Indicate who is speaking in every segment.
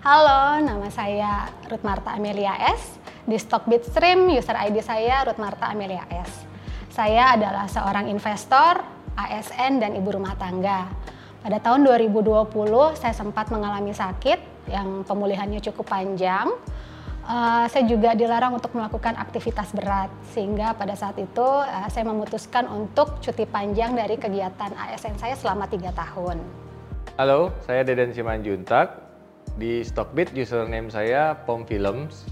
Speaker 1: Halo, nama saya Ruth Marta Amelia S. Di Stock Bitstream, user ID saya Ruth Marta Amelia S. Saya adalah seorang investor, ASN, dan ibu rumah tangga. Pada tahun 2020, saya sempat mengalami sakit yang pemulihannya cukup panjang. Uh, saya juga dilarang untuk melakukan aktivitas berat, sehingga pada saat itu uh, saya memutuskan untuk cuti panjang dari kegiatan ASN saya selama tiga tahun.
Speaker 2: Halo, saya Deden Simanjuntak, di Stockbit username saya Pom Films.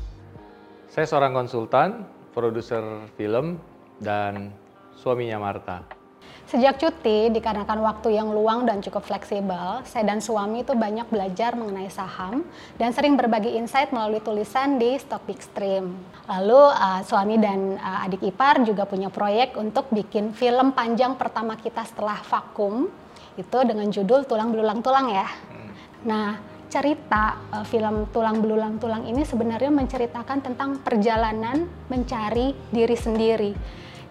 Speaker 2: Saya seorang konsultan, produser film, dan suaminya Marta.
Speaker 1: Sejak cuti, dikarenakan waktu yang luang dan cukup fleksibel, saya dan suami itu banyak belajar mengenai saham dan sering berbagi insight melalui tulisan di Stock Big Stream. Lalu uh, suami dan uh, adik ipar juga punya proyek untuk bikin film panjang pertama kita setelah vakum, itu dengan judul Tulang Belulang Tulang ya. Hmm. Nah, cerita uh, film Tulang Belulang Tulang ini sebenarnya menceritakan tentang perjalanan mencari diri sendiri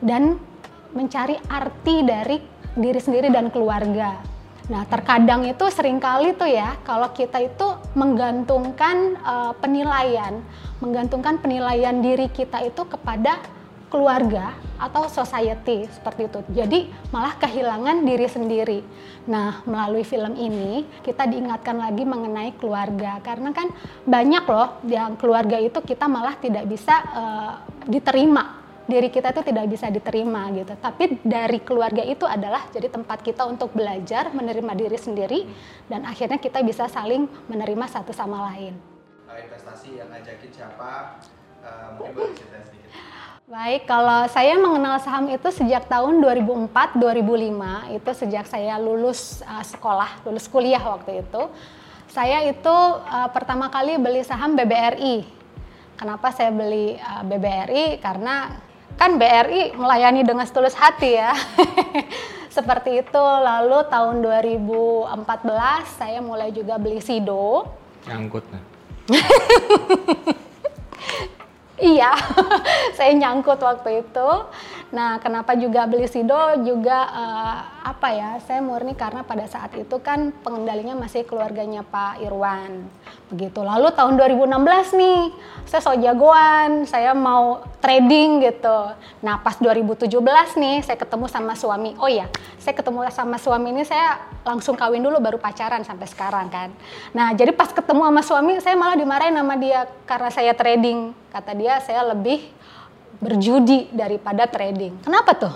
Speaker 1: dan mencari arti dari diri sendiri dan keluarga. Nah, terkadang itu sering kali tuh ya, kalau kita itu menggantungkan uh, penilaian, menggantungkan penilaian diri kita itu kepada keluarga atau society seperti itu. Jadi malah kehilangan diri sendiri. Nah, melalui film ini kita diingatkan lagi mengenai keluarga karena kan banyak loh yang keluarga itu kita malah tidak bisa uh, diterima. Diri kita itu tidak bisa diterima gitu. Tapi dari keluarga itu adalah jadi tempat kita untuk belajar menerima diri sendiri dan akhirnya kita bisa saling menerima satu sama lain.
Speaker 3: Investasi yang ngajakin siapa? Uh, mungkin boleh.
Speaker 1: Baik, kalau saya mengenal saham itu sejak tahun 2004-2005, itu sejak saya lulus uh, sekolah, lulus kuliah waktu itu. Saya itu uh, pertama kali beli saham BBRI. Kenapa saya beli uh, BBRI? Karena kan BRI melayani dengan setulus hati ya. Seperti itu. Lalu tahun 2014 saya mulai juga beli Sido.
Speaker 2: Nyangkut.
Speaker 1: Iya, saya nyangkut waktu itu. Nah, kenapa juga beli Sido juga uh, apa ya? Saya murni karena pada saat itu kan pengendalinya masih keluarganya Pak Irwan. Begitu. Lalu tahun 2016 nih, saya so jagoan, saya mau trading gitu. Nah, pas 2017 nih saya ketemu sama suami. Oh ya, saya ketemu sama suami ini saya langsung kawin dulu baru pacaran sampai sekarang kan. Nah, jadi pas ketemu sama suami saya malah dimarahin sama dia karena saya trading. Kata dia saya lebih berjudi daripada trading. Kenapa tuh?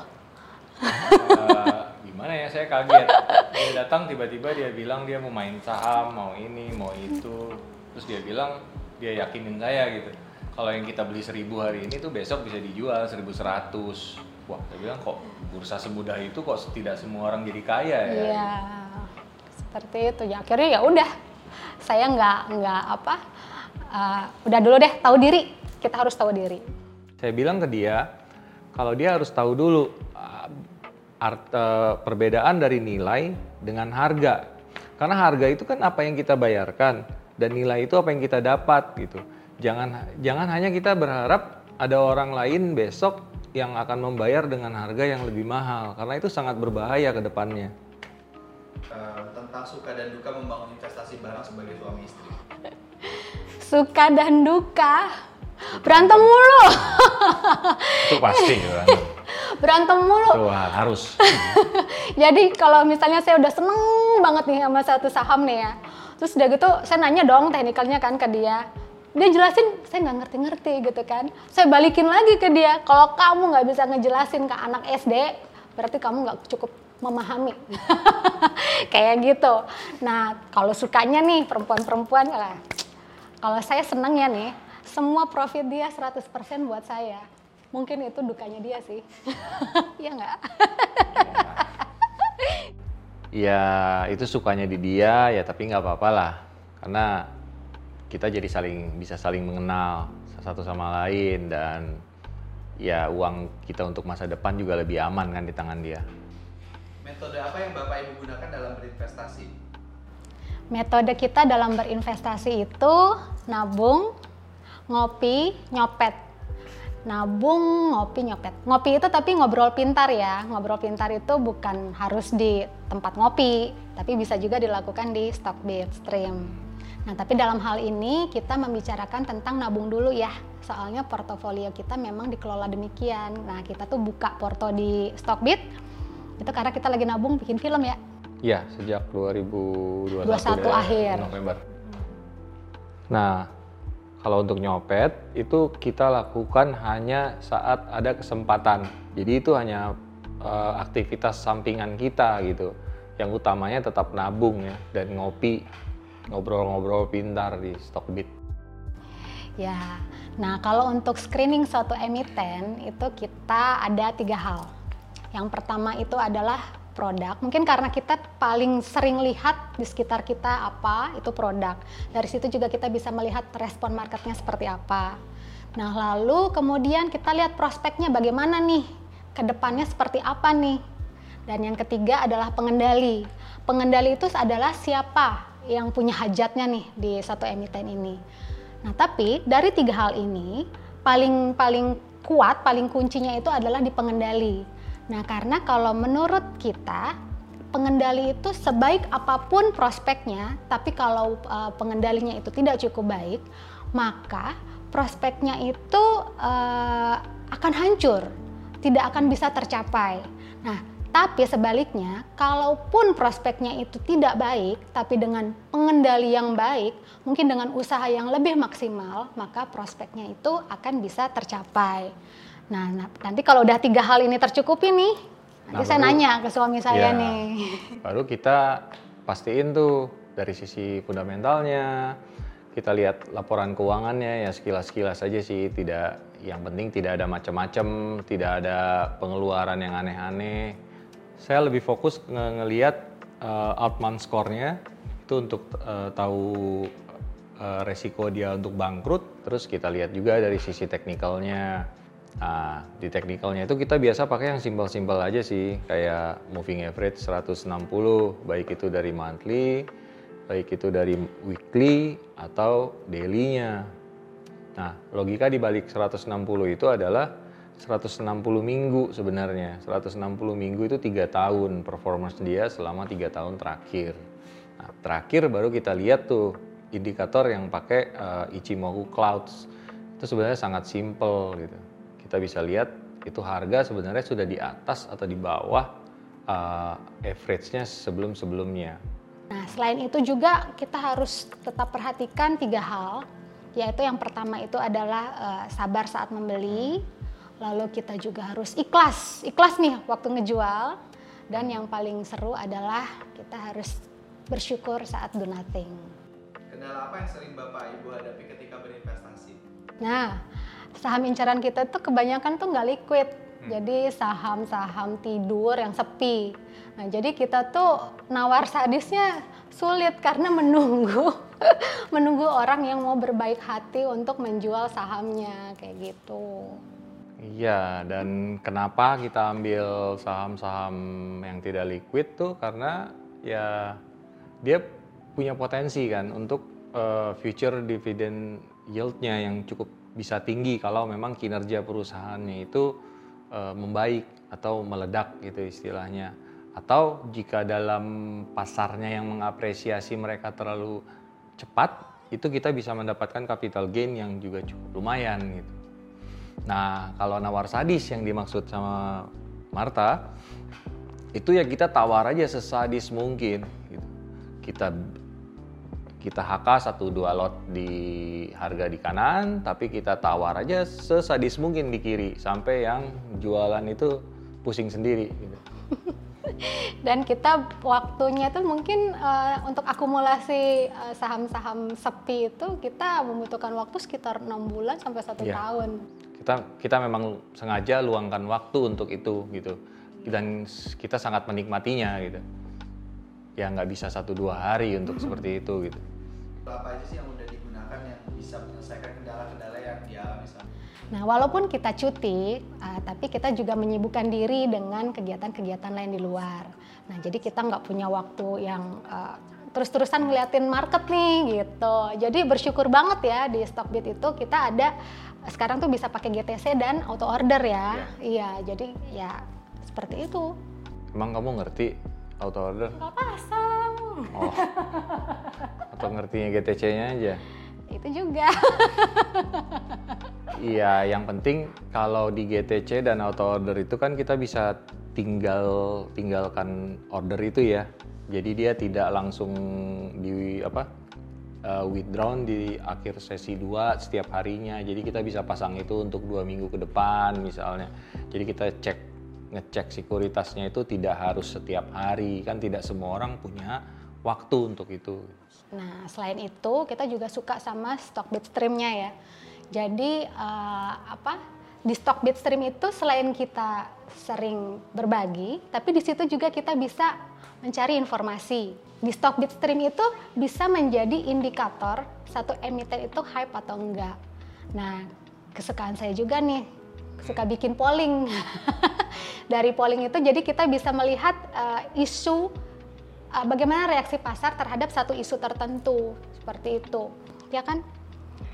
Speaker 2: Uh, gimana ya saya kaget. Dia datang tiba-tiba dia bilang dia mau main saham mau ini mau itu. Terus dia bilang dia yakinin saya gitu. Kalau yang kita beli seribu hari ini tuh besok bisa dijual seribu seratus. Wah saya bilang kok bursa semudah itu kok tidak semua orang jadi kaya ya?
Speaker 1: Iya seperti itu. Ya akhirnya ya udah. Saya nggak nggak apa uh, udah dulu deh tahu diri. Kita harus tahu diri
Speaker 2: saya bilang ke dia kalau dia harus tahu dulu art, uh, perbedaan dari nilai dengan harga. Karena harga itu kan apa yang kita bayarkan dan nilai itu apa yang kita dapat gitu. Jangan jangan hanya kita berharap ada orang lain besok yang akan membayar dengan harga yang lebih mahal karena itu sangat berbahaya ke depannya.
Speaker 3: Uh, tentang suka dan duka membangun investasi bareng sebagai suami istri.
Speaker 1: Suka dan duka berantem mulu.
Speaker 2: Itu pasti berantem
Speaker 1: berantem mulu.
Speaker 2: Tuh, harus.
Speaker 1: Jadi kalau misalnya saya udah seneng banget nih sama satu saham nih ya, terus udah gitu saya nanya dong teknikalnya kan ke dia. Dia jelasin, saya nggak ngerti-ngerti gitu kan. Saya balikin lagi ke dia, kalau kamu nggak bisa ngejelasin ke anak SD, berarti kamu nggak cukup memahami. Kayak gitu. Nah, kalau sukanya nih perempuan-perempuan, kalau saya seneng ya nih, semua profit dia 100% buat saya. Mungkin itu dukanya dia sih. Iya nggak?
Speaker 2: Ya itu sukanya di dia ya tapi nggak apa-apa lah. Karena kita jadi saling bisa saling mengenal satu sama lain dan ya uang kita untuk masa depan juga lebih aman kan di tangan dia.
Speaker 3: Metode apa yang bapak ibu gunakan dalam berinvestasi?
Speaker 1: Metode kita dalam berinvestasi itu nabung ngopi nyopet nabung ngopi nyopet ngopi itu tapi ngobrol pintar ya ngobrol pintar itu bukan harus di tempat ngopi tapi bisa juga dilakukan di stock stream Nah, tapi dalam hal ini kita membicarakan tentang nabung dulu ya. Soalnya portofolio kita memang dikelola demikian. Nah, kita tuh buka porto di Stockbit itu karena kita lagi nabung bikin film ya.
Speaker 2: Iya, sejak 2021
Speaker 1: 21
Speaker 2: ya,
Speaker 1: akhir.
Speaker 2: November. Nah, kalau untuk nyopet itu kita lakukan hanya saat ada kesempatan. Jadi itu hanya eh, aktivitas sampingan kita gitu. Yang utamanya tetap nabung ya dan ngopi, ngobrol-ngobrol pintar di Stockbit.
Speaker 1: Ya, nah kalau untuk screening suatu emiten itu kita ada tiga hal. Yang pertama itu adalah produk. Mungkin karena kita paling sering lihat di sekitar kita apa itu produk. Dari situ juga kita bisa melihat respon marketnya seperti apa. Nah lalu kemudian kita lihat prospeknya bagaimana nih, ke depannya seperti apa nih. Dan yang ketiga adalah pengendali. Pengendali itu adalah siapa yang punya hajatnya nih di satu emiten ini. Nah, tapi dari tiga hal ini paling paling kuat, paling kuncinya itu adalah di pengendali. Nah, karena kalau menurut kita pengendali itu sebaik apa pun prospeknya, tapi kalau uh, pengendalinya itu tidak cukup baik, maka prospeknya itu uh, akan hancur, tidak akan bisa tercapai. Nah, tapi sebaliknya, kalaupun prospeknya itu tidak baik, tapi dengan pengendali yang baik, mungkin dengan usaha yang lebih maksimal, maka prospeknya itu akan bisa tercapai. Nah, nah nanti kalau udah tiga hal ini tercukupi nih, nanti
Speaker 2: Nah,
Speaker 1: saya
Speaker 2: baru-
Speaker 1: nanya ke suami saya
Speaker 2: Ya,
Speaker 1: nih.
Speaker 2: Baru kita pastiin tuh dari sisi fundamentalnya, kita lihat laporan keuangannya ya sekilas-sekilas aja sih, tidak yang penting tidak ada macam-macam, tidak ada pengeluaran yang aneh-aneh. Saya lebih fokus nge ngelihat uh, Altman score-nya itu untuk uh, tahu uh, resiko dia untuk bangkrut, terus kita lihat juga dari sisi teknikalnya. Nah, di teknikalnya itu kita biasa pakai yang simpel-simpel aja sih, kayak moving average 160, baik itu dari monthly, baik itu dari weekly atau daily-nya. Nah, logika di balik 160 itu adalah 160 minggu sebenarnya. 160 minggu itu tiga tahun performance dia selama tiga tahun terakhir. Nah, terakhir baru kita lihat tuh indikator yang pakai eh, Ichimoku Clouds. Itu sebenarnya sangat simple gitu. Kita bisa lihat itu harga sebenarnya sudah di atas atau di bawah eh, average-nya sebelum-sebelumnya.
Speaker 1: Nah, selain itu juga kita harus tetap perhatikan tiga hal, yaitu yang pertama itu adalah eh, sabar saat membeli, lalu kita juga harus ikhlas, ikhlas nih waktu ngejual, dan yang paling seru adalah kita harus bersyukur saat do nothing.
Speaker 3: Kendala apa yang sering Bapak Ibu hadapi ketika berinvestasi?
Speaker 1: Nah, saham incaran kita tuh kebanyakan tuh nggak liquid. Jadi saham-saham tidur yang sepi. Nah, jadi kita tuh nawar sadisnya sulit karena menunggu menunggu orang yang mau berbaik hati untuk menjual sahamnya kayak gitu.
Speaker 2: Iya, dan kenapa kita ambil saham-saham yang tidak liquid tuh karena ya dia punya potensi kan untuk eh, future dividend yield-nya yang cukup bisa tinggi kalau memang kinerja perusahaannya itu eh, membaik atau meledak gitu istilahnya. Atau jika dalam pasarnya yang mengapresiasi mereka terlalu cepat, itu kita bisa mendapatkan capital gain yang juga cukup lumayan gitu. Nah, kalau nawar sadis yang dimaksud sama Marta, itu ya kita tawar aja sesadis mungkin. Gitu. Kita kita HK satu dua lot di harga di kanan, tapi kita tawar aja sesadis mungkin di kiri sampai yang jualan itu pusing sendiri. Gitu.
Speaker 1: Dan kita waktunya tuh mungkin eh, untuk akumulasi eh, saham-saham sepi itu kita membutuhkan waktu sekitar enam bulan sampai satu
Speaker 2: Iya.
Speaker 1: tahun.
Speaker 2: Kita kita memang sengaja luangkan waktu untuk itu gitu. Dan kita sangat menikmatinya gitu. Ya nggak bisa satu dua hari untuk seperti itu gitu.
Speaker 3: Apa aja sih yang udah digunakan yang bisa menyelesaikan kendala-kendala yang dialami sama
Speaker 1: Nah, walaupun kita cuti, uh, tapi kita juga menyibukkan diri dengan kegiatan-kegiatan lain di luar. Nah, jadi kita nggak punya waktu yang uh, terus-terusan ngeliatin market nih gitu. Jadi bersyukur banget ya di Stockbit itu kita ada sekarang tuh bisa pakai GTC dan auto order ya. Iya, jadi ya seperti itu.
Speaker 2: Emang kamu ngerti auto order?
Speaker 1: Nggak pasang.
Speaker 2: Oh. Atau ngertinya GTC-nya aja.
Speaker 1: Itu juga.
Speaker 2: Iya, yang penting kalau di GTC dan auto order itu kan kita bisa tinggal tinggalkan order itu ya. Jadi dia tidak langsung di apa uh, withdrawn di akhir sesi 2 setiap harinya. Jadi kita bisa pasang itu untuk dua minggu ke depan misalnya. Jadi kita cek ngecek sekuritasnya itu tidak harus setiap hari kan tidak semua orang punya waktu untuk itu.
Speaker 1: Nah, selain itu kita juga suka sama stock bitstreamnya ya. Jadi uh, apa di stock bitstream itu selain kita sering berbagi, tapi di situ juga kita bisa mencari informasi. Di stock bitstream itu bisa menjadi indikator satu emiten itu hype atau enggak. Nah, kesukaan saya juga nih, suka bikin polling. Dari polling itu jadi kita bisa melihat uh, isu uh, bagaimana reaksi pasar terhadap satu isu tertentu seperti itu, ya kan?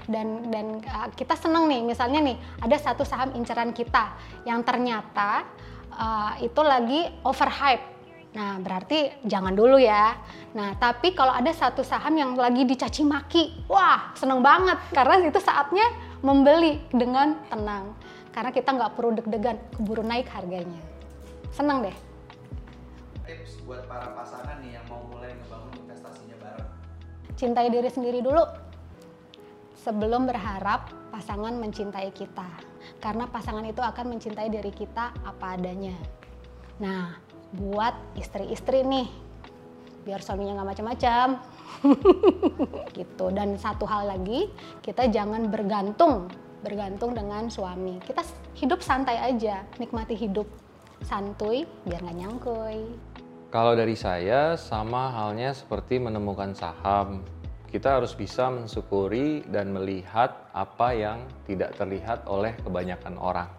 Speaker 1: Dan dan uh, kita seneng nih, misalnya nih ada satu saham inceran kita yang ternyata uh, itu lagi overhype. Nah, berarti jangan dulu ya. Nah, tapi kalau ada satu saham yang lagi dicaci maki, wah seneng banget karena itu saatnya membeli dengan tenang. Karena kita nggak perlu deg-degan, keburu naik harganya. Seneng deh
Speaker 3: tips buat para pasangan nih yang mau mulai ngebangun investasinya bareng?
Speaker 1: Cintai diri sendiri dulu sebelum berharap pasangan mencintai kita. Karena pasangan itu akan mencintai diri kita apa adanya. Nah, buat istri-istri nih, biar suaminya nggak macam-macam. gitu. Dan satu hal lagi, kita jangan bergantung bergantung dengan suami. Kita hidup santai aja, nikmati hidup santuy biar nggak nyangkui.
Speaker 2: Kalau dari saya sama halnya seperti menemukan saham. Kita harus bisa mensyukuri dan melihat apa yang tidak terlihat oleh kebanyakan orang.